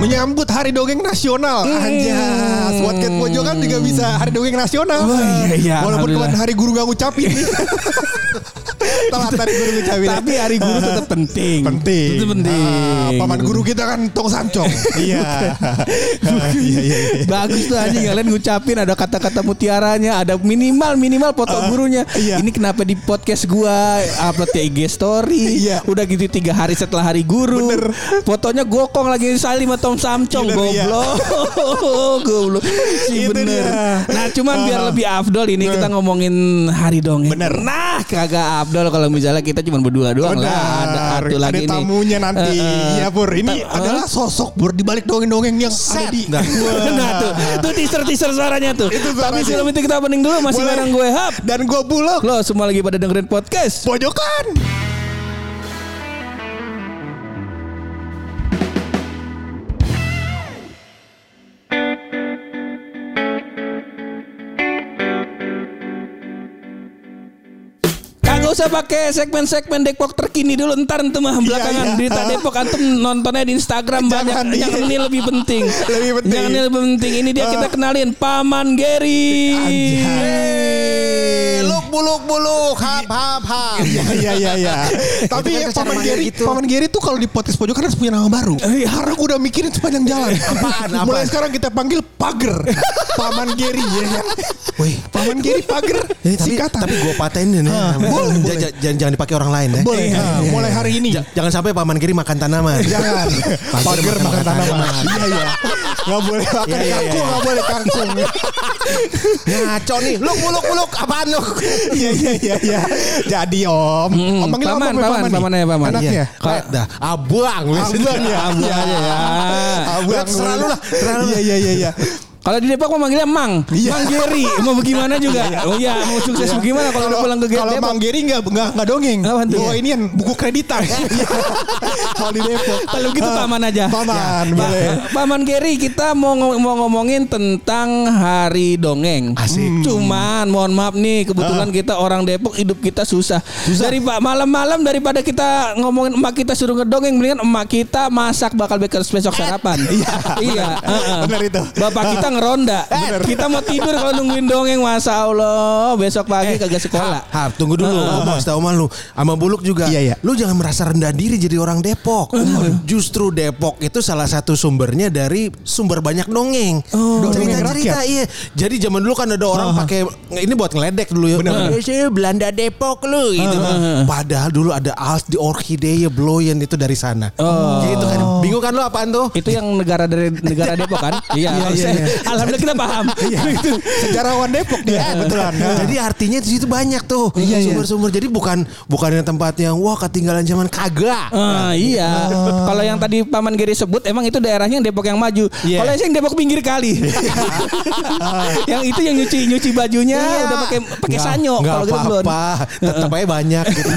Menyambut Hari Dongeng Nasional. Anjas, Watket Pojokan juga bisa Hari Dongeng Nasional. Oh, iya, iya, Walaupun kemarin Hari Guru gak ngucapin. Telat Hari Guru ngucapin. Tapi hari guru tetap penting. penting. Itu penting. Ah, paman guru kita kan Tong Sancong. iya. Iya, iya, iya. Bagus tuh anjing kalian ngucapin ada kata-kata mutiaranya, ada minimal minimal foto gurunya. iya. Ini kenapa di podcast gua upload ya IG story. Iya. Udah gitu tiga hari setelah hari guru. Bener. Fotonya gokong lagi salim sama Tom Samcong iya. goblok. goblok. Si Itu bener. dia. Nah, cuman biar Ah. lebih afdol ini kita ngomongin hari dongeng. Bener. Nah, kagak afdol kalau misalnya kita cuma berdua doang lah. Ada satu lagi nih. tamunya nanti. Eh, eh. Iya Pur. Ini Ta- adalah sosok Pur di balik dongeng-dongeng yang ada di. Nah, nah tuh, tuh teaser teaser suaranya tuh. Itu Tapi suaranya. sebelum itu kita opening dulu masih bareng gue Hap. Dan gue bulog. Lo semua lagi pada dengerin podcast. Pojokan. Kagak usah pakai segmen-segmen Depok terkini dulu ntar entar mah belakangan iya. berita Depok antum nontonnya di Instagram banyak. Jangan, Yang iya. ini lebih penting. Lebih penting. Yang ini lebih penting. Ini dia kita kenalin Paman Gary. Anjay. Buluk buluk buluk hap hap hap. Iya iya iya iya. Tapi Itu kan ya, cara Paman gitu. Paman Geri tuh kalau di podcast pojokan harus punya nama baru. Karena aku udah mikirin sepanjang jalan. Apaan, apaan? Mulai sekarang kita panggil Pager. Paman Geri ya kan. Wih. Paman Geri Pager. Ini tapi Singkatan. tapi gue patenin ya. Ah, boleh, boleh. Jangan jangan dipakai orang lain ya. boleh. Iya, Ah, iya, mulai hari ini. Ja- Jangan sampai paman kiri makan tanaman. Jangan. Pager makan tanaman. Iya iya. Gak boleh makan Iya, iya, kangkung, iya. gak boleh kangkung. Ngaco nih. Luk buluk buluk apaan lu? Iya iya iya iya. Jadi Om, Mm, Om panggil paman, apa? paman, nih? paman ya, paman. Anaknya. Iya. Kayak dah abang. Abang ya. Abang ya. Abang. Selalu lah, selalu. Iya iya iya iya. Kalau di Depok mah manggilnya Mang. Iya. Mang Gary. Mau bagaimana juga. Oh iya, mau sukses bagaimana kalau udah pulang ke Kalau Depok. Mang Geri nggak nggak nggak dongeng. Bawa ini yang buku kreditan. Kalau di Depok. Kalau gitu paman aja. Paman, Ya. boleh. Paman Gary kita mau mau ngomongin tentang hari dongeng. Asik. Cuman mohon maaf nih kebetulan kita orang Depok hidup kita susah. Dari Pak malam-malam daripada kita ngomongin emak kita suruh ngedongeng mendingan emak kita masak bakal besok besok sarapan. Iya. iya. heeh. Benar itu. Bapak kita ngeronda. Kita mau tidur kalau nungguin dongeng masa Allah besok pagi kagak sekolah. Hap, tunggu dulu. Gue mau sama lu. Sama Buluk juga. Iya, iya. Lu jangan merasa rendah diri jadi orang Depok. Justru Depok itu salah satu sumbernya dari sumber banyak dongeng. Dongeng Cerita-cerita iya. Jadi zaman dulu kan ada orang pakai ini buat ngeledek dulu ya. Bener. Eh, saya Belanda Depok lu gitu. Padahal dulu ada Als di Orchidea Bloyen itu dari sana. Oh. Gitu kan. Bingung kan lu apaan tuh? Itu yang negara dari negara Depok kan? Iya, iya, iya. Alhamdulillah kita paham. Itu sejarawan Depok dia kebetulan. Jadi artinya di situ banyak tuh Iya, iya. sumber-sumber. Jadi bukan bukan yang tempat yang wah ketinggalan zaman kagak. Ah, iya. Kalau yang tadi Paman Giri sebut emang itu daerahnya yang Depok yang maju. Iya. Kalau yang Depok pinggir kali. yang itu yang nyuci nyuci bajunya Iya. udah pakai pakai sanyo kalau gitu belum. apa-apa tetap aja banyak gitu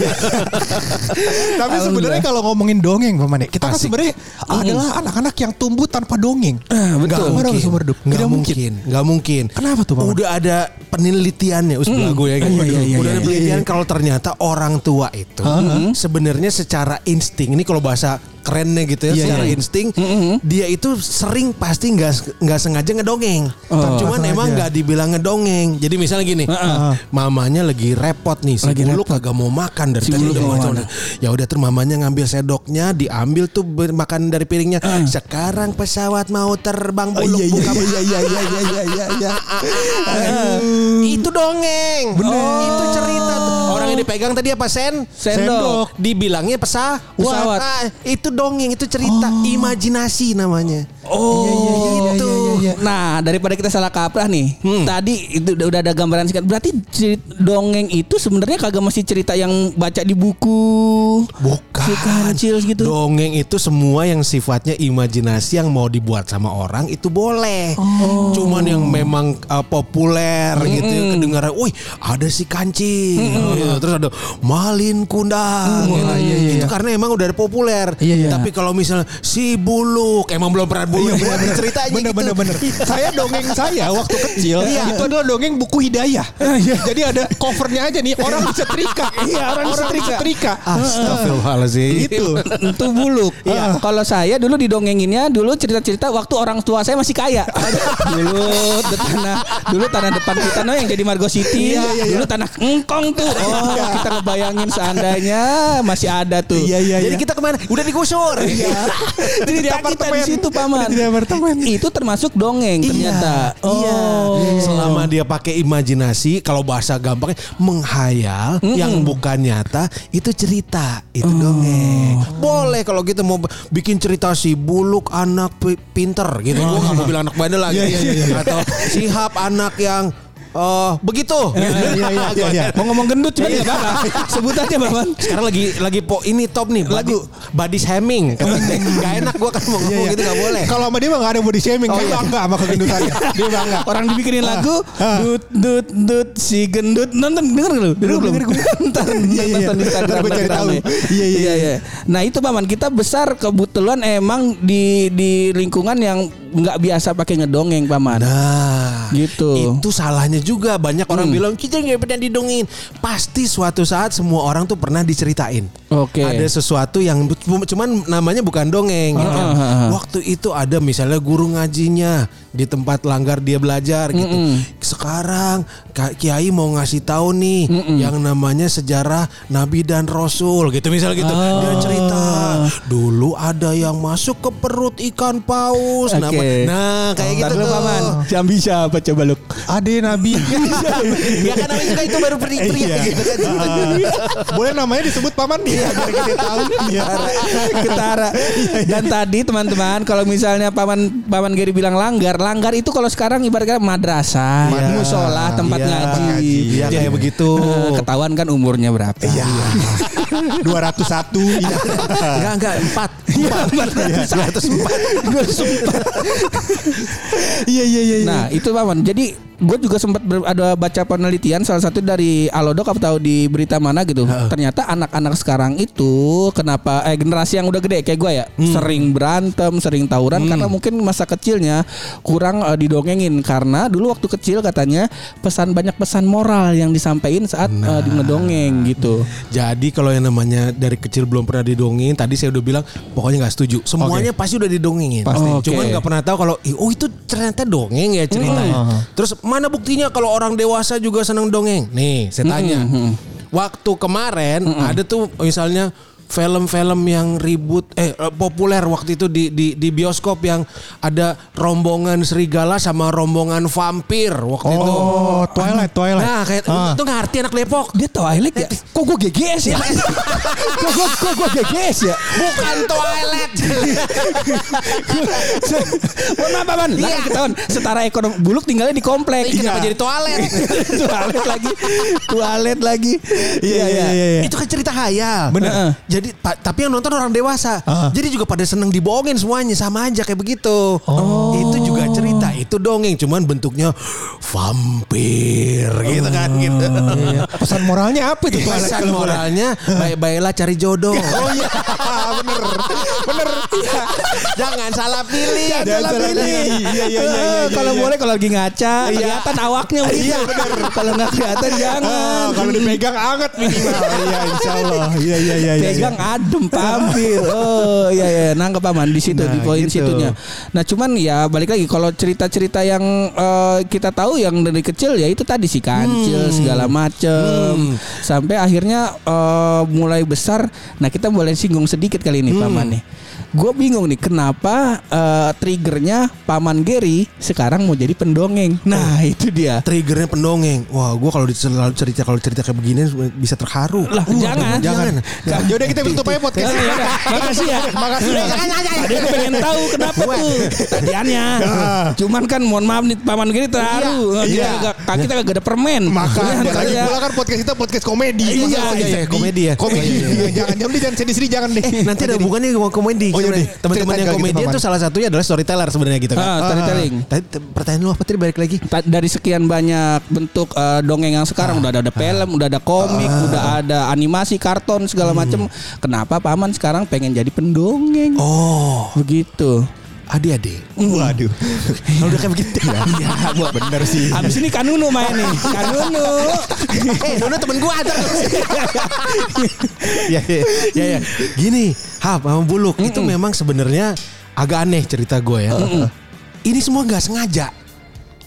Tapi sebenarnya kalau ngomongin dongeng Paman ya, kita kan Asik. sebenarnya adalah anak-anak yang tumbuh tanpa dongeng. betul. Nggak ada sumber hidup. Nggak Tidak mungkin. Nggak mungkin. Kenapa tuh, Paman? udah ada penelitiannya us belagu ya gitu. Iya, iya, iya, udah ada iya, penelitian kalau ternyata orang tua itu sebenarnya secara insting ini kalau bahasa kerennya gitu ya Iya, secara iya. insting dia itu sering pasti nggak nggak sengaja ngedongeng. Oh. cuman emang nggak dibilang ngedongeng. Jadi misalnya gini mamanya lagi repot nih si Lagi Buluk kagak mau makan dari Si tadi. Udah ya udah terus mamanya ngambil sendoknya diambil tuh makan dari piringnya. Sekarang pesawat mau terbang Oh, buluk iya, iya, buka iya, iya, iya, iya, iya, iya, iya. itu dongeng. Itu dipegang tadi apa sen Sendok. dibilangnya pesa Pesawat. Ah, itu dongeng itu cerita imajinasi namanya Oh, gitu Nah, daripada kita salah kaprah nih. Tadi itu udah ada gambaran singkat. Berarti dongeng itu sebenarnya kagak mesti cerita yang baca di buku. Bukan. Si kancil gitu. Dongeng itu semua yang sifatnya imajinasi yang mau dibuat sama orang itu boleh. Cuman yang memang uh, populer gitu ya kedengaran, "Wih, ada si kancing." Gitu. Terus terus ada Malin Kundang. gitu. Wah, iya, iya, Itu iya. karena emang udah ada populer. Iya, iya. Tapi kalau misalnya si Buluk emang belum pernah Buluk buat ceritanya Bener gitu. bener bener. saya dongeng saya waktu kecil Iya. itu adalah dongeng buku hidayah. Jadi ada covernya aja nih orang disetrika. Iya, orang disetrika. disetrika. Astagfirullahaladzim. Itu. Itu buluk. Iya. Kalau saya dulu didongenginnya dulu cerita-cerita waktu orang tua saya masih kaya. dulu tanah dulu tanah depan kita no yang jadi Margo City. Iya, iya, iya. Dulu tanah engkong tuh. Oh, kita ngebayangin seandainya masih ada tuh. Iya iya Jadi iya. kita ke mana? Udah digusur. Iya. Cerita Di apartemen. di situ paman. Di apartemen. Itu termasuk dongeng ternyata. Iya. Oh. Selama dia pakai imajinasi, kalau bahasa gampangnya menghayal yang bukan nyata itu cerita, itu dongeng. Boleh kalau gitu mau bikin cerita si Buluk anak pi- pinter gitu. Gua nggak mau bilang anak bandel lagi. Iya, iya, iya, iya. Atau Sihab anak yang eh begitu. Iya iya iya iya. Mau ngomong gendut cuma ya apa? Sebut aja paman. Sekarang lagi lagi po ini top nih lagu body shaming. Gak enak gua kan mau Iya, ngomong iya. gitu gak boleh. Kalau sama dia mah gak ada body shaming. Dia bangga sama kegendutannya. Dia bangga. Orang dibikinin lagu ah. dut dut dut si gendut nonton denger lu denger belum denger gue. ntar Iya, iya. nonton di Instagram lagi cari tahu. Iya, iya, iya nah itu paman kita besar kebetulan emang di di lingkungan yang nggak biasa pakai ngedongeng paman Nah, Gitu. Itu salahnya juga banyak orang bilang kita nggak pernah didongin. Pasti suatu saat semua orang tuh pernah diceritain. Oke. Ada sesuatu yang cuman namanya bukan dongeng gitu. Ah. Waktu itu ada misalnya guru ngajinya di tempat langgar dia belajar gitu. Sekarang Kak Kiai mau ngasih tahu nih yang namanya sejarah Nabi dan Rasul gitu misalnya gitu. Dia Ah. cerita dulu ada yang masuk ke perut ikan paus. Oke. Nama- Nah, kayak gitu tuh. paman jambi siapa coba lu Ade Nabi. ya kan namanya juga itu baru peri-peri Iya. gitu kan. Boleh namanya disebut paman Iya biar kita tahu. Ketara dan tadi teman-teman kalau misalnya paman paman Gary bilang langgar langgar itu kalau sekarang ibaratnya madrasah Iya. musola tempat Iya, ngaji Iya kayak begitu. Eh, ketahuan kan umurnya berapa Iya. 201 iya. Enggak enggak empat. Empat. Seratus empat. Iya iya iya. Nah itu paman. Jadi gue juga sempat ada baca penelitian salah satu dari Alodok atau di berita mana gitu. Ternyata anak-anak sekarang itu kenapa eh generasi yang udah gede kayak gue ya sering berantem, sering tawuran karena mungkin masa kecilnya kurang eh, didongengin karena dulu waktu kecil katanya pesan banyak pesan moral yang disampaikan saat eh, di ngedongeng gitu. Jadi kalau yang namanya dari kecil belum pernah didongengin, tadi saya udah bilang pokoknya nggak setuju. Semuanya pasti udah didongengin. Pasti. Oke. Cuman nggak pernah tahu kalau "Ih, oh itu ternyata dongeng ya ceritanya. Terus mana buktinya kalau orang dewasa juga seneng dongeng? Nih, saya tanya. Waktu kemarin ada tuh misalnya film-film yang ribut eh eh, populer waktu itu di di di bioskop yang ada rombongan serigala sama rombongan vampir waktu itu. Oh, Twilight, Twilight. Nah, kayak Ah. itu ngerti anak Depok. Dia Twilight ya? Kok gue GGS ya? kok gue kok gue GGS ya? Bukan toilet. Mohon maaf. Lah Iya. ketahuan setara ekonomi buluk tinggalnya di komplek. Ih, kenapa jadi toilet? toilet lagi. Toilet lagi. Iya iya iya. iya. Itu kan cerita hayal. Bener. Jadi pa- tapi yang nonton orang dewasa. Ah. Jadi juga pada seneng dibohongin semuanya sama aja kayak begitu. Itu juga cerita, itu dongeng cuman bentuknya vampir gitu gitu. Iya. Pesan moralnya apa itu Pesan moralnya baik-baiklah cari jodoh. Oh iya, bener, bener. Iya. Jangan salah pilih. Jangan salah pilih. Iya, iya, iya, iya, iya, Kalau iya. boleh kalau lagi ngaca kelihatan awaknya Iya benar. Kalau nggak kelihatan jangan. Kalau dipegang anget minimal. Iya, insya Allah. Iya, iya, iya. iya. Pegang adem pampir. Oh iya iya nangkep paman di situ di Nah, poin gitu. situnya. Nah cuman ya balik lagi kalau cerita-cerita yang eh, kita tahu yang dari kecil ya itu tadi si kancil Hmm. Segala macem sampai akhirnya eh, mulai besar. Nah kita boleh singgung sedikit kali Hmm. ini paman nih. Gue bingung nih kenapa eh, triggernya paman Gary sekarang mau jadi pendongeng. Nah itu dia. Triggernya pendongeng. Wah, gua kalau cerita kalau cerita kayak begini bisa terharu. Lah, jangan. jangan. Nah, yaudah kita tutup aja podcast. Ya, ya, ya. Makasih ya. Makasih. Ada yang pengen tahu kenapa tuh tadiannya. Cuman Cuman kan mohon maaf nih paman gini terharu. Iya. Kita Iya. kagak kaki kita kagak ada permen. Makanya lagi iya. pula kan podcast kita podcast komedi. Iya, iya, iya, sedih. komedi ya. Komedi. Jangan jangan jangan sedih-sedih jangan deh. Nanti ada hubungannya sama komedi. Deh. Teman-teman yang gitu, komedian Paman. tuh salah satunya adalah storyteller sebenarnya gitu kan. Ah, storytelling. Tadi te- pertanyaan lu apa tadi balik lagi? Ta- dari sekian banyak bentuk eh, dongeng yang sekarang udah ada, ada film, udah ada komik, udah ada animasi, karton segala macem. Kenapa paman sekarang pengen jadi pendongeng? Oh, Begitu. Adik-adik. Waduh. Kalau udah kayak begitu ya. Iya, gua Bener sih. Abis ini Kanunu main nih. Kanunu. Eh, Dono temen gua terus. ya, ya, ya, ya. Gini, Hap sama Buluk itu memang sebenarnya agak aneh cerita gue ya. Ini semua nggak sengaja.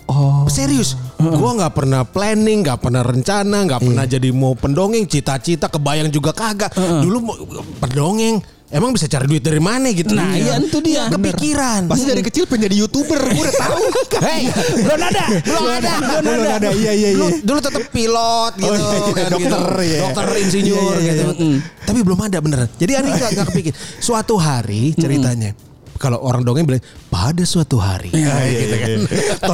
Oh. Serius, gua nggak pernah planning, nggak pernah rencana, nggak pernah jadi mau pendongeng, cita-cita kebayang juga kagak. Dulu mau pendongeng, emang bisa cari duit dari mana gitu? Nah, iya, itu dia. Nggak kepikiran. Pasti dari kecil pengen jadi youtuber. Gue udah tahu. Hei, Belum ada. belum ada, Belum ada. Iya iya Dulu, iya. dulu tetap pilot gitu, Oh, iya, kan dokter, gitu. iya. dokter insinyur Iya, iya, gitu. Tapi belum ada beneran. Jadi Ani nggak nggak kepikir. Suatu hari ceritanya. Kalau orang dongeng bilang pada suatu hari. Iya iya gitu kan.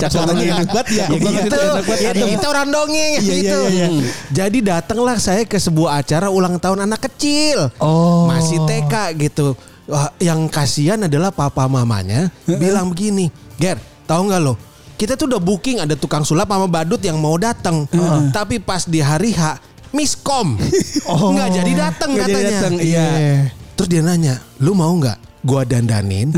Suaranya enak banget ya. Ya banget gitu. itu. Ya, kita orang dongeng Iya, iya, gitu. iya, iya. Jadi datanglah saya ke sebuah acara ulang tahun anak kecil. Oh. Masih TK gitu. Wah, yang kasihan adalah papa mamanya bilang begini, "Ger, tahu nggak lo? Kita tuh udah booking ada tukang sulap sama badut yang mau datang. Tapi pas di hari H miskom. Oh. nggak jadi datang Nggak jadi katanya. datang, Iya. Terus dia nanya, "Lu mau nggak gua dandanin,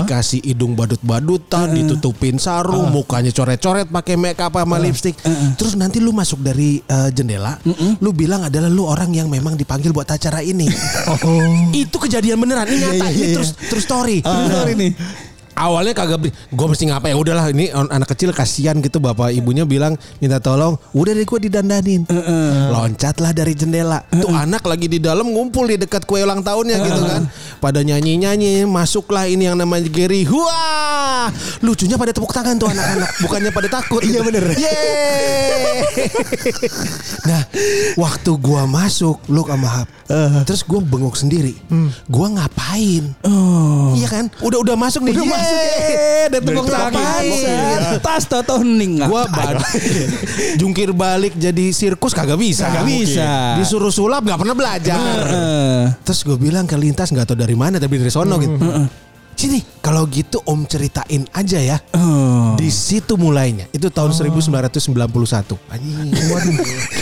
dikasih hidung badut-badutan, ditutupin sarung, mukanya coret-coret pakai make up sama lipstick. Terus nanti lu masuk dari eh, jendela, lu bilang adalah lu orang yang memang dipanggil buat acara ini. Oh. Itu kejadian beneran, ini nyata, iya, ini iya. terus terus story. Sorry nih. Awalnya kagak beli, gue mesti ngapain? Ya udahlah ini anak kecil kasihan gitu bapak ibunya bilang minta tolong. Udah deh gue didandanin. Loncatlah dari jendela. Tuh anak lagi di dalam ngumpul di dekat kue ulang tahunnya gitu kan. Pada nyanyi nyanyi, masuklah ini yang namanya Gary. Wah, lucunya pada tepuk tangan tuh anak-anak, bukannya pada takut. Iya bener. Yeay. nah, waktu gua masuk, lu sama Hap. Terus gua bengok sendiri. Gua ngapain? Iya kan? Udah udah masuk nih. Udah masuk ya. Tepuk Dari tangan. ngapain? Tas toto hening. Gua bad- jungkir balik jadi sirkus kagak bisa. Kagak bisa. Disuruh sulap nggak pernah belajar. Terus gue bilang ke lintas nggak tahu dari mana tapi dari sono gitu. Sini kalau gitu Om ceritain aja ya. Oh. Di situ mulainya. Itu tahun 1991. Anjing. Waduh.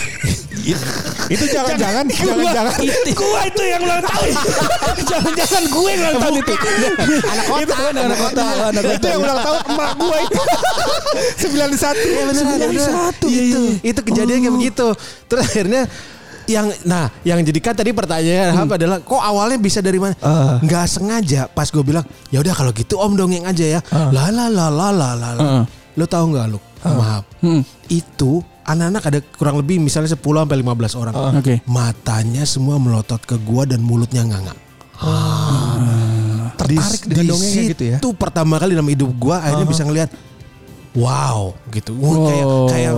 Itu jangan-jangan jangan-jangan Gua itu yang ulang tahun. Jangan-jangan gue yang ulang tahun itu. Anak kota. Anak kota. Anak itu yang ulang tahun emak gue itu. 91. Iya beneran, beneran. Itu, itu kejadian kayak begitu. Terus akhirnya yang nah yang jadikan tadi pertanyaan apa adalah kok awalnya bisa dari mana? Ah. Nggak sengaja pas gue bilang ya udah kalau gitu om dongeng aja ya. La la la la la la. la. Ah. Lo tahu nggak lo? Maaf. Hmm. Itu anak-anak ada kurang lebih misalnya 10 sampai 15 orang. Oke. Matanya semua melotot ke gua dan mulutnya nganga. Tertarik dengan dongengnya gitu ya. Itu pertama kali dalam hidup gua akhirnya bisa ngelihat wow gitu. Wah, kayak Wow. kayak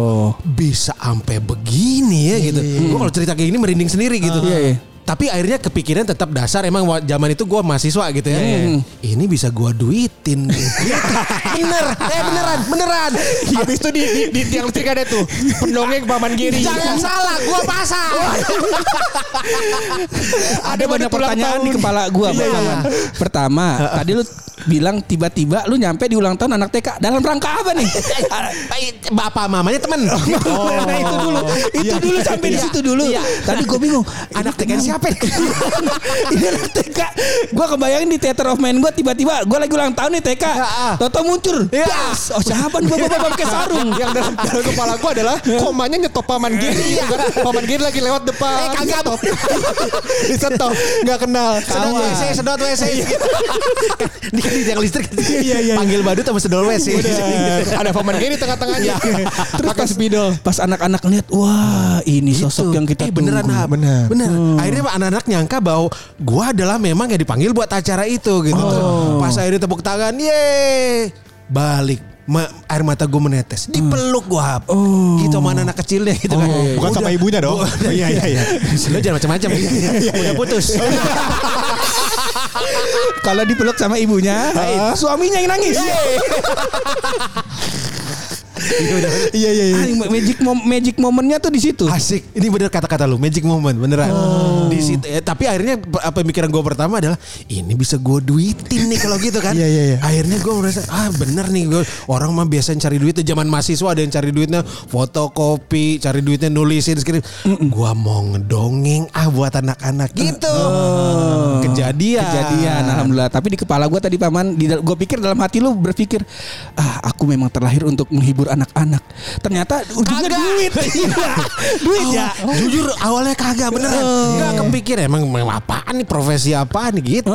bisa sampai begini ya gitu. Gua kalau cerita kayak gini merinding sendiri gitu. Iya, iya. Tapi akhirnya kepikiran tetap dasar emang zaman itu gua mahasiswa gitu ya. Hmm. Ini bisa gua duitin. Bener, eh beneran, beneran. Habis itu di, di, di tiang listrik ada tuh pendongeng paman Giri. Jangan salah, gua pasang. Ada banyak pertanyaan tahun. di kepala gua Iya, Bang. iya. Pertama, tadi lu bilang tiba-tiba lu nyampe di ulang tahun anak TK dalam rangka apa nih? Bapak mamanya temen. Nah, itu dulu. Itu dulu sampai di Iya. situ dulu. Iya. Tadi gue bingung. Anak TK ini siapa? Ini anak TK. Gue kebayangin di theater of mind gue tiba-tiba gue lagi ulang tahun nih TK. ah. Toto muncul. Iya. Das. Oh siapa nih bapak-bapak pakai sarung. Yang dalam, dalam kepala gue adalah komanya nyetop paman Giri. gitu kan. Paman Giri lagi lewat depan. Eh, kagak. Nyetop. Disetop. Gak kenal. Sedot. WC, sedot WC. Di kan di tiang listrik. Iya, iya. Panggil badut sama sedot WC. Ada paman Giri tengah-tengahnya. Terus Pakai pas spidol. Pas anak-anak lihat, wah ini sosok yang kita eh, beneran tunggu. Hap. Bener. bener. Akhirnya anak-anak nyangka bahwa gua adalah memang yang dipanggil buat acara itu gitu. Pas akhirnya tepuk tangan, ye balik. Ma- air mata gue menetes. Dipeluk gue hap. Gitu sama anak kecilnya gitu kan. Bukan sama Udah. ibunya dong. Oh, Iya, iya, iya. Lo jangan macam-macam Udah putus. Kalau dipeluk sama ibunya, suaminya yang nangis. Iya iya iya. Ah, magic mom- magic momennya tuh di situ. Asik. Ini bener kata-kata lu, magic moment beneran. Di situ. eh, tapi akhirnya apa pemikiran gue pertama adalah ini bisa gue duitin nih kalau gitu kan. Iya, iya, iya. Akhirnya gue merasa ah bener nih gue orang mah biasa cari duit zaman mahasiswa ada yang cari duitnya fotokopi, cari duitnya nulisin skrip. Gua mau ngedongeng ah buat anak-anak gitu. Kejadian. Kejadian, alhamdulillah. Tapi di kepala gue tadi paman, gue pikir dalam hati lu berpikir, ah aku memang terlahir untuk menghibur anak-anak. Ternyata ujungnya Kagak. duit, Iya, duit ya. Awal- Jujur awalnya kagak beneran. Nggak kepikir emang, emang apaan nih profesi apaan nih gitu.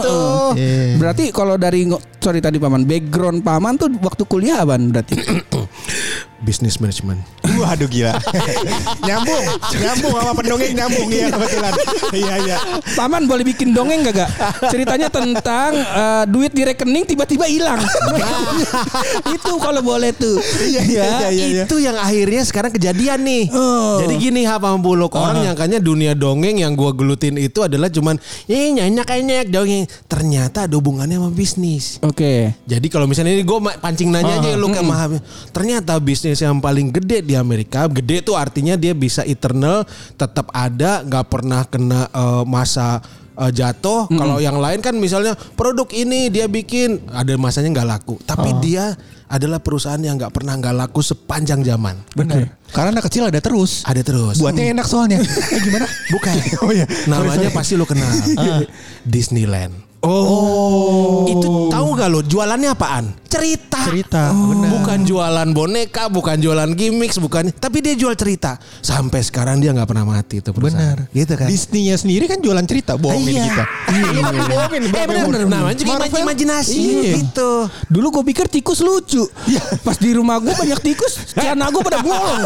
Iya. Berarti kalau dari sorry tadi paman, background paman tuh waktu kuliah apaan berarti? Business management. Waduh gila. nyambung, nyambung sama pendongeng nyambung ya kebetulan. Iya iya. paman boleh bikin dongeng gak gak? Ceritanya tentang eh, duit di rekening tiba-tiba hilang. Itu kalau boleh tuh. Iya iya iya iya. Itu yang akhirnya sekarang kejadian nih. Oh. Jadi gini Hap sama Buluk orang nyangkanya dunia dongeng yang gua gelutin itu adalah cuman eh nyanyak nyanyak dongeng. Ternyata ada hubungannya sama bisnis. Oke. Jadi kalau misalnya ini gue pancing nanya aja lu ke Mahab. Ternyata bisnis yang paling gede di Amerika, gede tuh artinya dia bisa eternal, tetap ada, nggak pernah kena eh, masa eh, jatuh. Kalau yang lain kan misalnya produk ini dia bikin ada masanya nggak laku, tapi dia adalah perusahaan yang nggak pernah nggak laku sepanjang zaman. Benar. Karena anak kecil ada terus. Ada terus. Buatnya enak soalnya. Eh gimana? Bukan. Oh iya. Namanya pasti lo kenal. Disneyland. Oh. Itu tahu gak lo jualannya apaan? Cerita. Cerita, Oh. Bukan jualan boneka, bukan jualan gimmicks, bukan. Tapi dia jual cerita. Sampai sekarang dia nggak pernah mati itu perusahaan. Benar. Gitu kan? Disney-nya sendiri kan jualan cerita, bohongin Iya. kita. Iya, bohongin. Eh benar benar. Namanya juga Marvel. imajinasi. Iya. Gitu. Dulu gue pikir tikus lucu. Pas di rumah gue banyak tikus, celana gue pada bolong.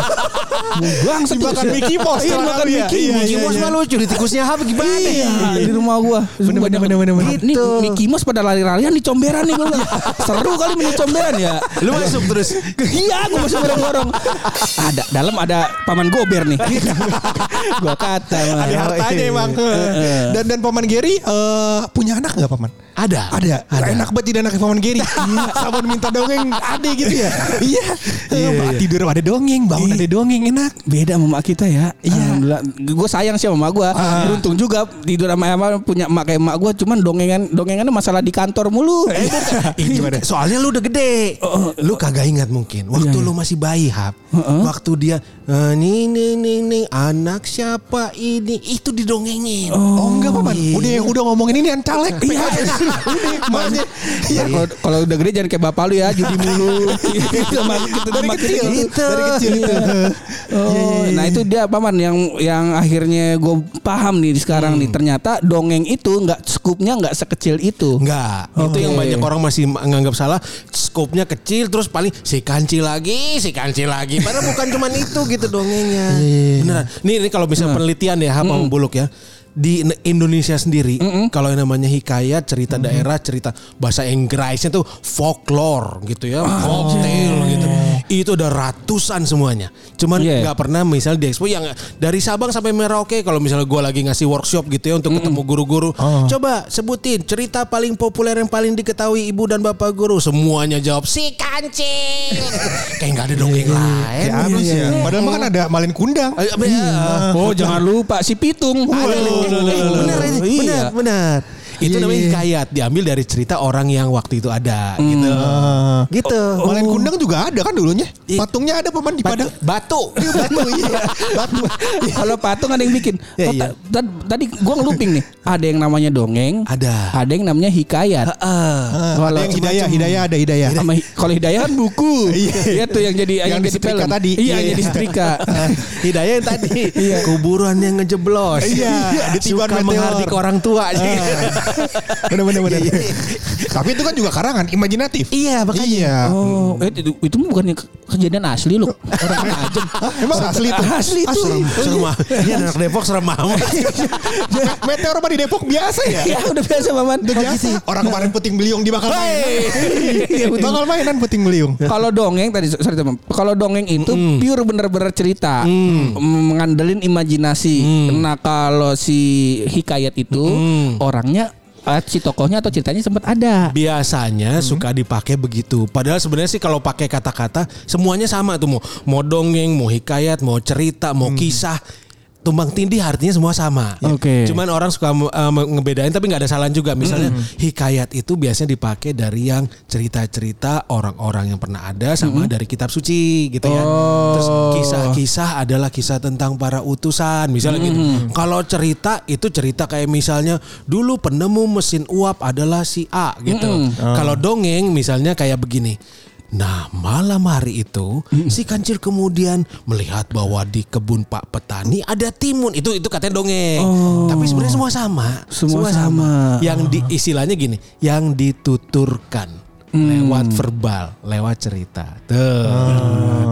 Bang, Dimakan Mickey Mouse Iya, makan? Mickey. Iya, Mickey iya, Mouse iya. mah lucu di tikusnya apa gimana? Iya, di rumah. Bener, bener, bener, bener, bener. Nih, Gitu. Mickey Mouse pada lari-larian di comberan nih bilang. Seru kali main di comberan ya. Lu masuk terus. Iya, gua masuk gorong-gorong. Ada dalam ada paman gober nih. gua kata. Ada hartanya emang. Dan dan paman Gary eh, punya anak nggak paman? Ada. Ada. Enak banget jadi anak paman Gary. Sabun minta dongeng ada gitu ya. Iya. Eh, Tidur ada dongeng, bangun ada dongeng enak. Beda sama mak kita ya. Iya. Alhamdulillah. Gue sayang sih sama mak gue. Beruntung juga tidur sama sama punya mak kayak mak gue. Cuman dongengan dongengannya masalah di kantor mulu. Gimana? Soalnya lu udah gede. Lu kagak ingat mungkin. Waktu Iya, iya. lu masih bayi, Hap. Waktu dia eh, nih nih nih nih anak siapa ini? Itu didongengin. Oh, enggak paman. Udah udah ngomongin ini yang caleg. Iya. Makanya. Ya, kalau udah gede jangan kayak bapak lu ya judi mulu. Gitu sama kita Dari kecil. gitu. Dari kecil itu. Oh, nah itu dia paman yang yang akhirnya gue paham nih sekarang nih ternyata dongeng itu nggak skupnya nggak sekecil itu. Enggak, itu yang banyak orang masih menganggap salah. Skopnya kecil terus paling si kanci lagi, si kanci lagi. Padahal bukan cuman itu gitu dongengnya. Beneran. Nih, ini kalau misalnya penelitian ya apa Buluk ya. Di ne- Indonesia sendiri kalau yang namanya hikayat, cerita daerah, cerita bahasa Inggrisnya tuh folklore gitu ya, folktale gitu. Itu ada ratusan semuanya. Cuman Iya. nggak pernah misal di expo yang dari Sabang sampai Merauke kalau misalnya gue lagi ngasih workshop gitu ya untuk ketemu guru-guru. Coba sebutin cerita paling populer yang paling diketahui ibu dan bapak guru. Semuanya jawab si kancing. Kayak nggak ada dongeng lain. Ya ya. Padahal mah kan ada malin kundang. Oh jangan lupa si pitung. Aduh, eh, benar Iya. benar, benar. Itu Iya, namanya iya. hikayat diambil dari cerita orang yang waktu itu ada gitu. Ah. Gitu. Malin kundang juga ada kan dulunya. Iya. Patungnya ada paman di Padang. Batu. Iya, Batu iya. Batu. Kalau patung ada yang bikin. Oh, iya. ta- ta- tadi gua ngeluping nih. Ada yang namanya dongeng. Ada. Ada yang namanya hikayat. Heeh. Ah, Kalau ada yang hidayah, hidayah ada hidayah. Sama kalau hidayah kan buku. Iya tuh yang jadi yang, Yang jadi film. tadi. Iya, Iya, yang iya. jadi setrika. Hidayah yang tadi kuburan yang ngejeblos. Iya, ditiban Suka meteor. menghardik orang tua. Bener bener bener. Tapi itu kan juga karangan, imajinatif. Iya, makanya. Iya. Oh, eh, itu, itu bukan kejadian asli loh. Orang aja. Emang asli itu? Asli itu. Serem, serem ah. Ini anak Depok serem amat. Me- Meteor mah di Depok biasa ya? Ya udah biasa Maman. Udah biasa. Orang kemarin puting beliung dibakar Iya. Bakal mainan puting beliung. Kalau dongeng tadi sorry teman. Kalau dongeng itu pure bener-bener cerita, Mm, mengandalin imajinasi. Nah kalau si hikayat itu orangnya si tokohnya atau ceritanya sempat ada. Biasanya suka dipakai begitu. Padahal sebenarnya sih kalau pakai kata-kata semuanya sama tuh mau mau dongeng, mau hikayat, mau cerita, mau kisah. Tumbang tindih artinya semua sama. Oke. Cuman orang suka uh, ngebedain tapi nggak ada salah juga. Misalnya hikayat itu biasanya dipakai dari yang cerita-cerita orang-orang yang pernah ada sama dari kitab suci gitu ya. Terus kisah-kisah adalah kisah tentang para utusan misalnya gitu. Kalau cerita itu cerita kayak misalnya dulu penemu mesin uap adalah si A gitu. Kalau dongeng misalnya kayak begini. Nah malam hari itu si kancil kemudian melihat bahwa di kebun Pak Petani ada timun itu itu katanya dongeng. Tapi sebenarnya semua sama. Semua sama. Yang di istilahnya gini, yang dituturkan lewat verbal, lewat cerita. Tuh.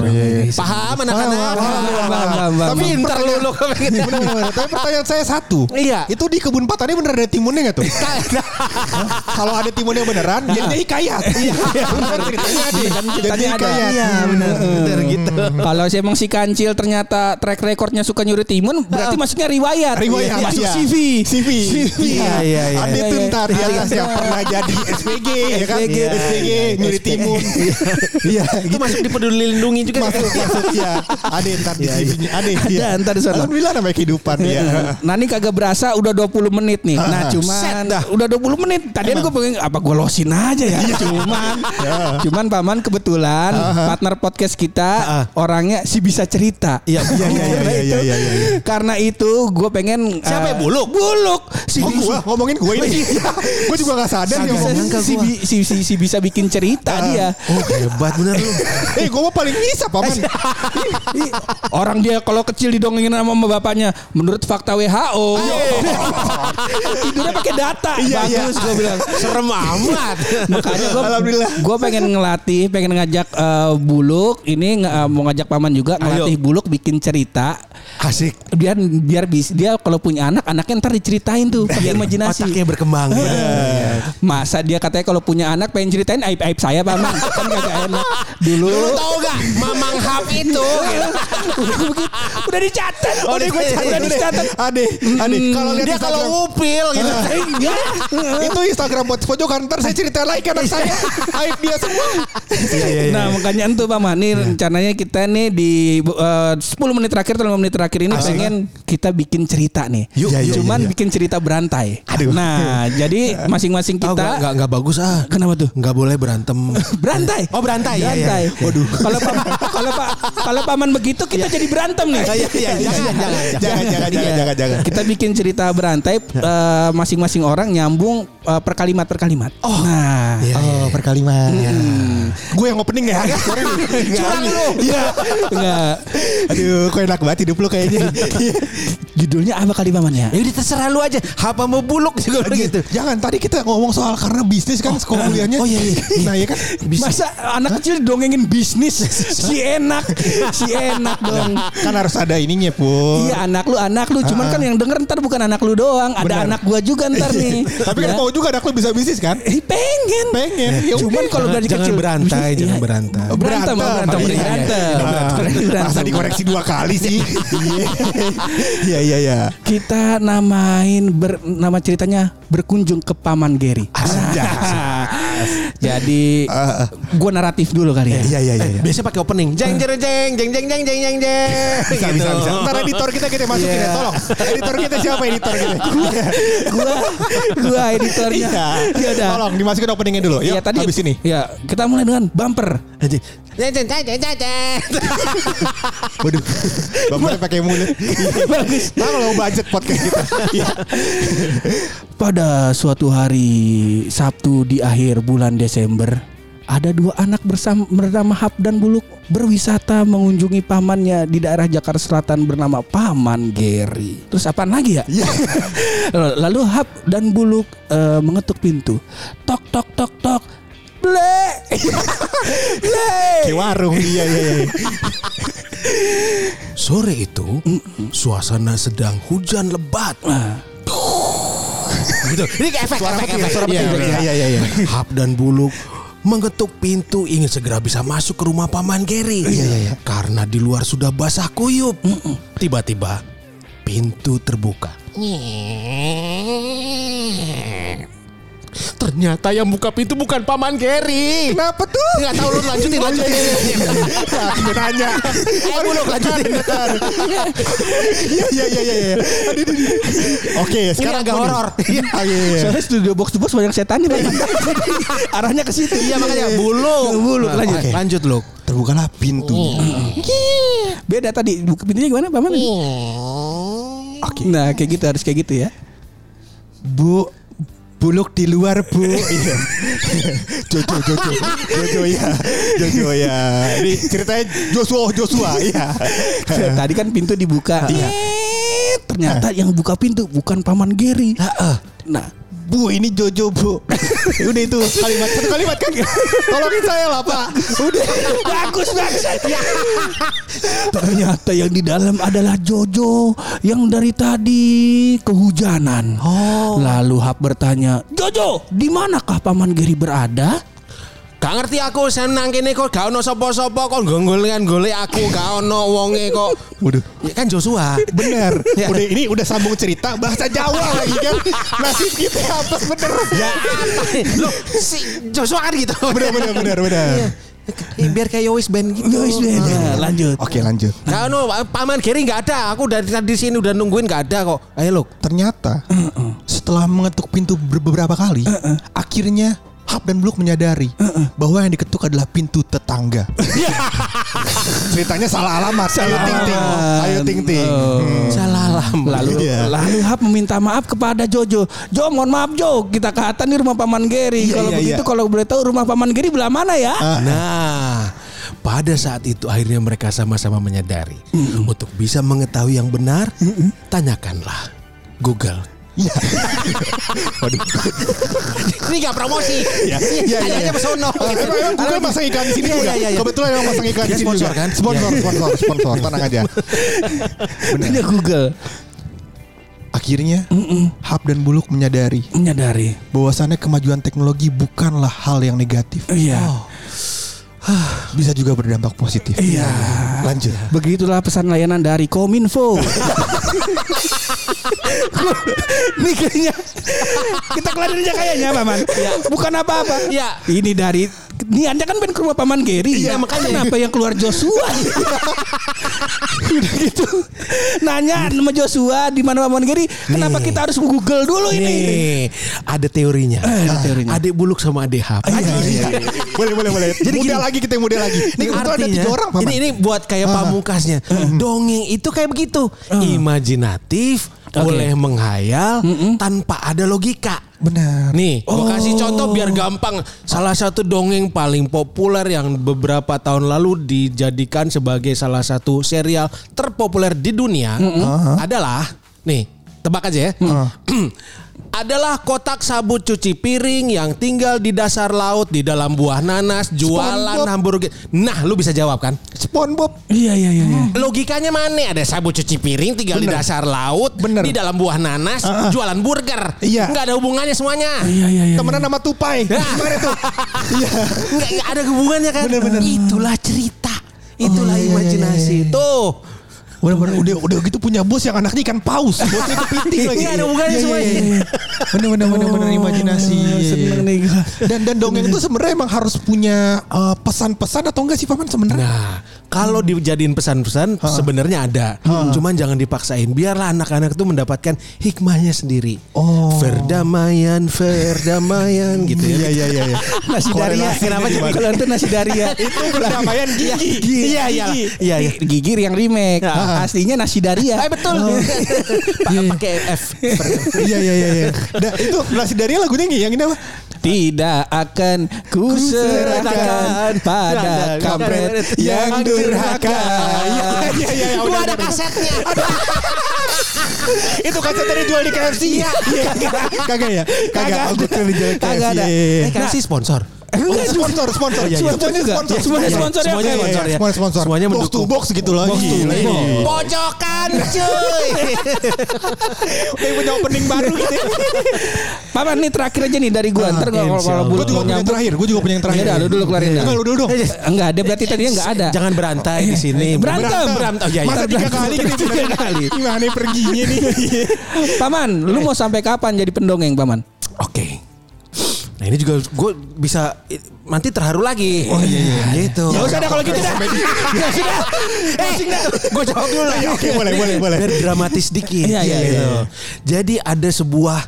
Paham anak-anak? paham, paham, paham. Tapi ntar lu lu kepengen. Tapi pertanyaan saya satu. Iya. Itu di kebun Pak tadi bener ada timunnya nggak tuh? Kalau ada timunnya beneran, jadinya hikayat. Iya. Ceritanya ada. Jadi hikayat. Iya, bener. Gitu. Kalau si emang si kancil ternyata track recordnya suka nyuri timun, berarti masuknya riwayat. Riwayat, Masuk iya. CV. CV. Iya, iya, iya. Ada tuh Iya, ntar iya. ya yang pernah jadi SPG ya kan? SPG. SPG nyuri timun. Iya. Itu masuk di peduli lindungi juga. Masuk masuk ya. Ada ntar di CV-nya. Ada. iya. Ada ntar di sana. Alhamdulillah namanya kehidupan ya. Nah ini kagak berasa udah 20 menit nih. Nah cuman udah 20 menit. Tadian gue pengen apa gue losin aja ya. Cuman cuman paman kebetulan partner podcast kita orangnya si bisa cerita. Iya, iya, iya, iya, iya, iya, iya. Karena itu gue pengen Siapa ya, eh, Buluk? Buluk. Si Oh gua ngomongin gue ini. Gue juga gak sadar yang si, si, si bisa bikin cerita dia. Oh hebat bener lu. Eh gue mah paling bisa paman. Ih, Orang dia kalau kecil didongengin sama bapaknya menurut fakta WHO. Tidurnya pakai data. Iya, iya. Bagus gue bilang. Serem amat. Makanya gue Alhamdulillah. Gue pengen ngelatih, pengen ngajak eh, Buluk ini eh, mau ngajak paman juga ngelatih Buluk bikin cerita. Asik. Biar biar bis dia kalau punya anak, anaknya ntar diceritain tuh pakai imajinasi. Otaknya berkembang. Masa dia katanya kalau punya anak pengen ceritain aib aib saya paman kan kagak enak. Dulu Lu tahu gak Mamang Hap itu udah, dicatat. Oh, udah, udah dicatat. udah dicatat. Ade, ade. Kalau lihat Dia kalau ngupil gitu Iya. itu Instagram buat pojokan ntar saya cerita lagi anak saya aib dia semua Nah makanya itu Pak Man Nih rencananya kita nih di eh, 10 menit terakhir atau 5 menit terakhir ini pengen kita bikin cerita nih. Yuk, iya, iya, Cuman iya, iya. bikin cerita berantai. Aduh. Nah jadi masing-masing Oh kita gak, gak, gak bagus ah Kenapa tuh? Gak boleh berantem berantai. Oh berantai ya, Berantai. ya, ya. Waduh. Kalau Pak kalau Pak kalau paman begitu kita jadi berantem nih. Iya iya jangan jangan jangan. jangan jangan jangan Kita bikin cerita berantai eh, masing-masing orang nyambung eh, per kalimat per kalimat. Oh. Nah. oh perkalimat gue yang opening ya sorry Curang lu. Iya. Enggak. aduh kok enak banget hidup lu kayaknya Judulnya apa kali paman ya? Ya udah terserah lu aja. Apa mau buluk juga begitu. jangan tadi kita ngomong soal karena bisnis kan sekolah kuliahnya Oh, iya, iya. Nah ya kan Masa anak kecil dongengin bisnis si enak, si enak dong. kan harus ada ininya pun Iya anak lu anak lu, cuman kan yang denger ntar bukan anak lu doang, ada Benar. anak gua juga ntar nih. tapi kan Ya. mau juga anak lu bisa bisnis kan Eh, pengen. pengen ya Cuman kalau dari Jangan kecil berantai, Iya. jangan berantai. Berantem, Berantem. berantem, Iya, iya, berantem. iya. Berantem. masa dikoreksi dua kali sih iya iya iya Kita namain ber, nama ceritanya berkunjung ke Paman Geri. Jadi gua naratif dulu kali ya. iya iya iya Biasanya pakai opening. Jeng jeng jeng jeng jeng jeng jeng jeng jeng. bisa bisa bisa ntar editor kita kita masukin ya tolong editor kita siapa editor kita gua gua editornya. Iya. Ya udah. Tolong dimasukin openingnya dulu. Iya tadi habis ini. Ya, kita mulai dengan bumper. Waduh. Bapaknya pakai mulut. Bagus. Nah, kalau budget podcast kita. Iya. Pada suatu hari Sabtu di akhir bulan Desember, ada dua anak bersama bernama Hap dan Buluk berwisata mengunjungi pamannya di daerah Jakarta Selatan bernama Paman Geri. Terus apaan lagi ya? Lalu Hap dan Buluk eh, mengetuk pintu. Tok tok tok tok. Ble. Ble. Kayak warung iya iya iya. Sore itu suasana sedang hujan lebat. gitu. Ini kayak efek, efek, efek. Suara Iya, petir. iya. Iya iya iya. Hap dan Buluk mengetuk pintu ingin segera bisa masuk ke rumah paman Geri. Iya, iya, iya. Karena di luar sudah basah kuyup. Tiba-tiba pintu terbuka. Ternyata yang buka pintu bukan paman Gary. Kenapa tuh? Enggak tahu lu lanjutin lanjutin. Aku nanya. Eh, buluk lanjutin. Iya iya iya iya. iya. Oke, sekarang nih. horor. Iya iya. iya. Soalnya studio box to box banyak setannya Bang. Arahnya ke situ. Iya makanya buluk. Buluk, lanjut. Oke, Lanjut lu. Terbukalah pintu. Beda tadi buka pintunya gimana Paman? Oke. Nah, kayak gitu harus kayak gitu ya. Bu Buluk di luar bu. Iya. Jojo Jojo. Jojo ya Jojo ya Ini ceritanya Joshua Joshua ya Tadi kan pintu dibuka. Eh, Ternyata yang buka pintu bukan paman Gary. Nah, Bu ini Jojo bu Udah itu kalimat Satu kalimat kan Tolongin saya lah pak Udah bagus bagus. Ternyata yang di dalam adalah Jojo yang dari tadi kehujanan. Oh. Lalu Hap bertanya, Jojo, di manakah paman Gary berada? Gak ngerti aku senang kene kok gak ono sapa-sapa kok gonggol-kan golek aku gak ono wonge kok. Waduh Ya kan Joshua. Bener Ya. Udah ini udah sambung cerita Bahasa Jawa lagi kan Nasib kita apa bener Ya apa? Loh, si Joshua kan gitu. Bener bener bener bener Eh, Biar kayak Yowis Band gitu. Yois beda. Lanjut. Oke lanjut Gak ono paman Gary gak ada. Aku dari tadi sini udah nungguin gak ada kok. Ayo lu. Ternyata setelah mengetuk pintu ber- beberapa kali, akhirnya Hap dan Bluk menyadari bahwa yang diketuk adalah pintu tetangga. Ceritanya salah alamat. Ayo ting ting. Ayo ting ting. Hmm. Salah alamat. Lalu Iya. lalu Hap meminta maaf kepada Jojo. Jo, mohon maaf Jo, kita ke atas nih rumah paman Gary. Iya, kalau iya, begitu iya. kalau boleh tahu rumah paman Gary belah mana ya? Nah, pada saat itu akhirnya mereka sama-sama menyadari untuk bisa mengetahui yang benar, tanyakanlah Google. Iya. Waduh. Ini gak promosi. Iya, iya, iya. Kayaknya pesono. Oh, emang, emang Google masang iklan di sini Iya, juga. iya, iya. Kebetulan emang masang iklan di sini sponsor juga. kan? Sponsor, Iya. sponsor, sponsor. Tenang aja. Tanya Google. Akhirnya Hap dan Buluk menyadari Menyadari. bahwasannya kemajuan teknologi bukanlah hal yang negatif. Iya. Bisa juga berdampak positif. Iya. Lanjut. Begitulah pesan layanan dari Kominfo. Ini kayaknya kita kelarin aja kayaknya paman. Bukan apa-apa. Iya. Ini dari ini anda kan pengen ke rumah paman Gary. Iya, makanya. Kenapa yang keluar Joshua? Udah gitu. Nanya sama Joshua di mana paman Gary. Kenapa kita harus Google dulu ini? Nih, ada teorinya. ada teorinya. Adik buluk sama adik hap. Iya, iya, iya. Boleh, boleh, boleh. Jadi muda gini. lagi kita yang muda lagi. Ini kebetulan ada tiga orang, Paman. ini ini buat kayak Ah. pamungkasnya. Dongeng itu kayak begitu. Imajinatif, boleh menghayal tanpa ada logika. Benar. Nih, gua kasih contoh biar gampang. Salah satu dongeng paling populer yang beberapa tahun lalu dijadikan sebagai salah satu serial terpopuler di dunia adalah nih, tebak aja ya. adalah kotak sabut cuci piring yang tinggal di dasar laut di dalam buah nanas jualan SpongeBob. hamburger. Nah, lu bisa jawab kan? SpongeBob. Iya iya iya. iya. Logikanya mana? Ada sabut cuci piring tinggal di Bener. dasar laut, Bener. di dalam buah nanas, Ah, ah. jualan burger. Iya. Nggak ada hubungannya semuanya. Iya iya iya. Temenan sama Tupai. Gimana tuh? Iya. Nggak, nggak ada hubungannya kan? Bener, bener. Itulah cerita. Itulah iya, iya, imajinasi. iya, iya. Tuh. Udah, udah, udah, udah gitu punya bos yang anaknya ikan paus. Bosnya kepiting lagi. Nggak ada hubungannya Iya, iya, semuanya. iya, iya. Bener, bener, bener, bener imajinasi. Iya, iya, seneng iya. nih. Dan dan dongeng itu sebenarnya emang harus punya eh, pesan-pesan atau enggak sih Paman sebenarnya? Nah, kalau dijadiin pesan-pesan sebenarnya ada. Cuman jangan dipaksain. Biarlah anak-anak itu mendapatkan hikmahnya sendiri. Oh. Perdamaian, perdamaian gitu ya. Iya, iya, iya. iya. Nasi daria. Kenapa gimana? kalau itu nasi daria? Itu perdamaian gigi. Iya, iya. Iya, iya. Gigir yang remake. Aslinya nasi daria. Eh, betul. Pa- Pakai F. Iya, iya, iya. iya. Nah, itu nasi dari lagunya yang ini apa? Tidak akan ku serahkan pada kampret yang durhaka. Iya, iya, iya. Gua udah, ada udah. kasetnya. Itu kaset tadi jual di KFC. Iya, kagak. Ya? Kagak. Aku tuh dijual di KFC. Kagak ada. Iya, iya, iya. Kan sih sponsor. Oh, sponsor, sponsor. iya, iya. Semuanya sponsor. Semuanya sponsor ya? Semuanya Iya, iya, sponsor ya. Semuanya sponsor. Semuanya box mendukung. to box gitu loh. Box to box. iya. Pojokan cuy. Kayak punya opening baru gitu. Paman nih terakhir aja nih dari gua. Ntar kalau kalau bulu Gue juga punya yang terakhir. Gue juga punya yang terakhir. Iya dah, lu dulu keluarin dah. Enggak, lu dulu dong. Enggak ada berarti tadinya enggak ada. Jangan berantai di sini. Berantem. Berantem. Oh, iya, iya. Masa tiga Berantem. kali gitu Tiga kali. Gimana perginya nih? Paman, lu mau sampai kapan jadi pendongeng, Paman? Oke. Nah ini juga gue bisa nanti terharu lagi. Oh iya iya. Gitu. Ya usah dah kalau gitu dah. Ya sudah. Eh, gue jawab dulu lah. Oke, boleh, boleh, boleh. Biar dramatis dikit. Iya, iya, Gitu. iya. Jadi ada sebuah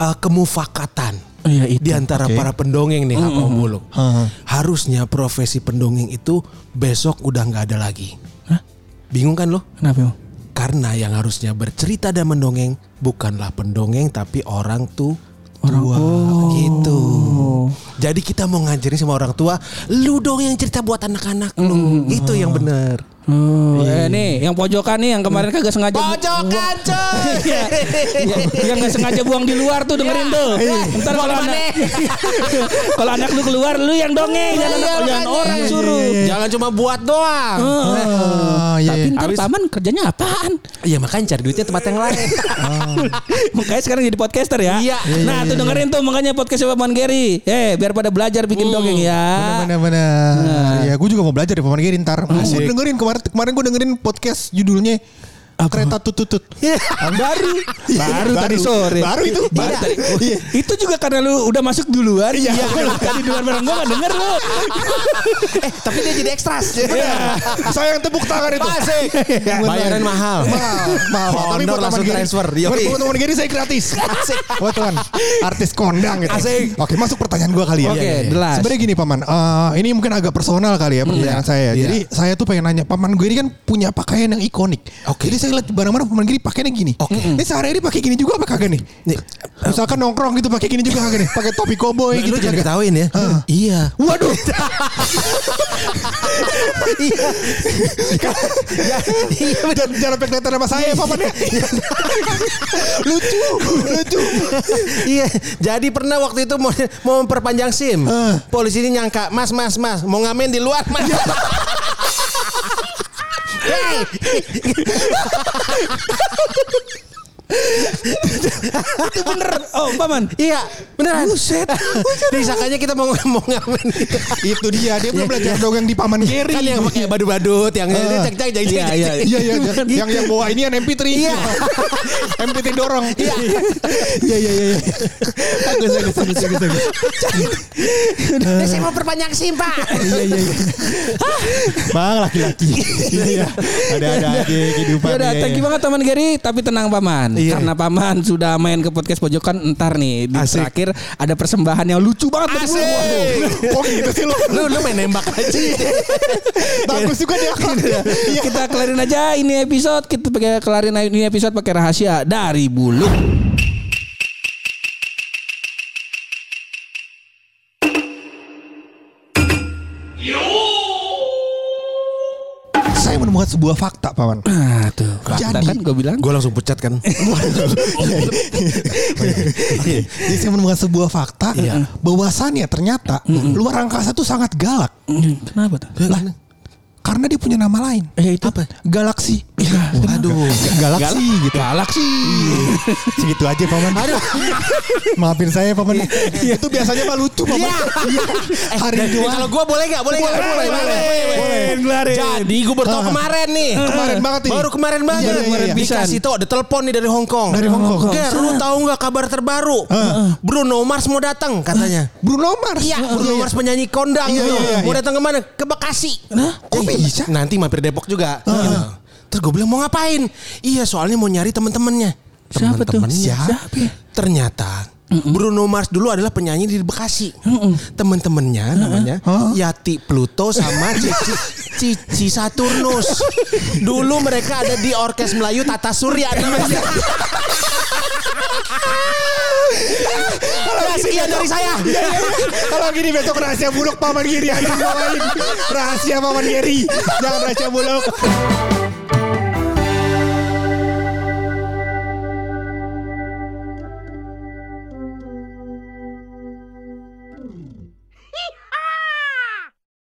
uh, kemufakatan Iya, itu. di antara para pendongeng nih Om Buluk. Heeh. Harusnya profesi pendongeng itu besok udah nggak ada lagi. Hah? Bingung kan lo? Kenapa? Karena yang harusnya bercerita dan mendongeng bukanlah pendongeng tapi orang tuh Orang tua oh. gitu. Jadi kita mau ngajarin sama orang tua, lu dong yang cerita buat anak-anak lu. Itu yang benar. Oh, eh, nih yang pojokan nih yang kemarin kagak sengaja Pojokan, coy. Iya. Yang- nggak sengaja buang di luar tuh dengerin tuh. Ntar kalau anak kalau anak lu keluar lu yang dongeng jangan Iya, jangan orang suruh. Jangan cuma buat doang. Oh, iya. Tapi ntar paman kerjanya apaan? Iya makanya cari duitnya tempat yang lain. Makanya sekarang jadi podcaster ya. Iya. Nah, tuh dengerin tuh makanya podcast Paman Gary. Eh, biar pada belajar bikin dongeng ya. Benar-benar. Ya, gue juga mau belajar di Paman Giri ntar. Gue dengerin kemarin kemarin gue dengerin podcast judulnya Kereta tututut. baru baru tadi sore Baru itu. baru Iya. tadi Iya. itu juga karena lu udah masuk duluan iya tadi duluan bareng gua gak denger lu eh tapi dia jadi ekstras. Saya yang tepuk tangan itu. Asik. Bayaran mahal. Mahal, mahal. Tapi buat langsung transfer. Buat Paman Giri saya gratis. Buat tuan. Artis kondang gitu. Asik. Oke, masuk pertanyaan gua kali ya. Oke, jelas. Sebenarnya gini Paman, eh, ini mungkin agak personal kali ya pertanyaan saya. Iya. Jadi saya tuh pengen nanya, Paman gue ini kan punya pakaian yang ikonik. Oke. Jadi saya lihat di mana-mana Paman Giri pakaiannya gini. Oke. Ini sehari-hari pakai gini juga apa kagak nih? Misalkan nongkrong gitu pakai gini juga kagak nih? Pakai topi koboi gitu jangan ketahuin ya. Iya. Waduh. Iya. Iya jangan jangan kelihatan sama saya Paman ya. lucu, lucu. Iya, jadi pernah waktu itu mau mau memperpanjang SIM. Eh. Polisi ini nyangka, "Mas, Mas, Mas, mau ngamen di luar, Mas." Hey! itu bener oh paman Iya, beneran. Buset. Disangkanya kita mau mau ngamen gitu. Itu dia, dia belum belajar dongeng di Paman Giri. Kan yang pakai badu-badut, yang cek cek cek Iya, iya. Iya iya yang, yang yang bawa ini yang MP3. Iya. MP3 dorong. Iya. Iya iya iya. iya. Bagus bagus bagus bagus. bagus. Saya mau perpanjang SIM, Pak. Iya iya iya. Bang laki-laki. Iya iya. Ada-ada aja kehidupan. Ya udah, iya, thank you iya. banget teman Gary, tapi tenang paman, Iya. karena paman sudah main ke podcast pojokan entar nih di Asik. terakhir ada persembahan yang lucu banget. Asik. Oh gitu sih lu. Lu lu main nembak aja. Bagus juga dia. Iya. Kita kelarin aja ini episode, kita pakai kelarin ini episode pakai rahasia dari bulu. Sebuah fakta, Paman. Nah, tuh. Fakta Jadi- kan gue bilang. Gue langsung pecat kan. Jadi saya menemukan sebuah fakta bahwasannya ternyata luar angkasa tuh sangat galak. Hmm, Kenapa tuh? Lah, karena dia punya nama lain. Eh itu Apa? Galaksi. Aduh. Galaksi gitu. Galaksi. Segitu aja paman. Aduh. Maafin saya paman. Itu biasanya mah lucu paman. Iya. Hari Dan ini kalau gue boleh gak? Boleh gak? Boleh, boleh, Kelarin. Jadi gue baru tahu Ah. kemarin nih. Kemarin banget nih. Baru kemarin banget. Iya, iya, iya. Dikasih tau ada telepon nih dari Hong Kong. Dari Hong Kong. Ger, lu tahu nggak kabar terbaru? Bruno Mars mau datang katanya. Bruno Mars. Iya, Bruno Mars penyanyi kondang. Iya, iya, iya, Mau iya. datang ke mana? Ke Bekasi. Kok bisa? Nanti mampir Depok juga. Gitu. Terus gue bilang mau ngapain? Iya, soalnya mau nyari teman-temannya. Siapa tuh? Teman-temannya. Siapa ya? Ternyata Bruno Mars dulu adalah penyanyi di Bekasi. Temen-temennya namanya Yati Pluto sama Cici Cici Saturnus. Dulu mereka ada di Orkes Melayu Tata Surya namanya. Ya, sekian dari saya. Kalau gini besok rahasia buluk paman Giri. Rahasia paman Giri. Jangan rahasia buluk.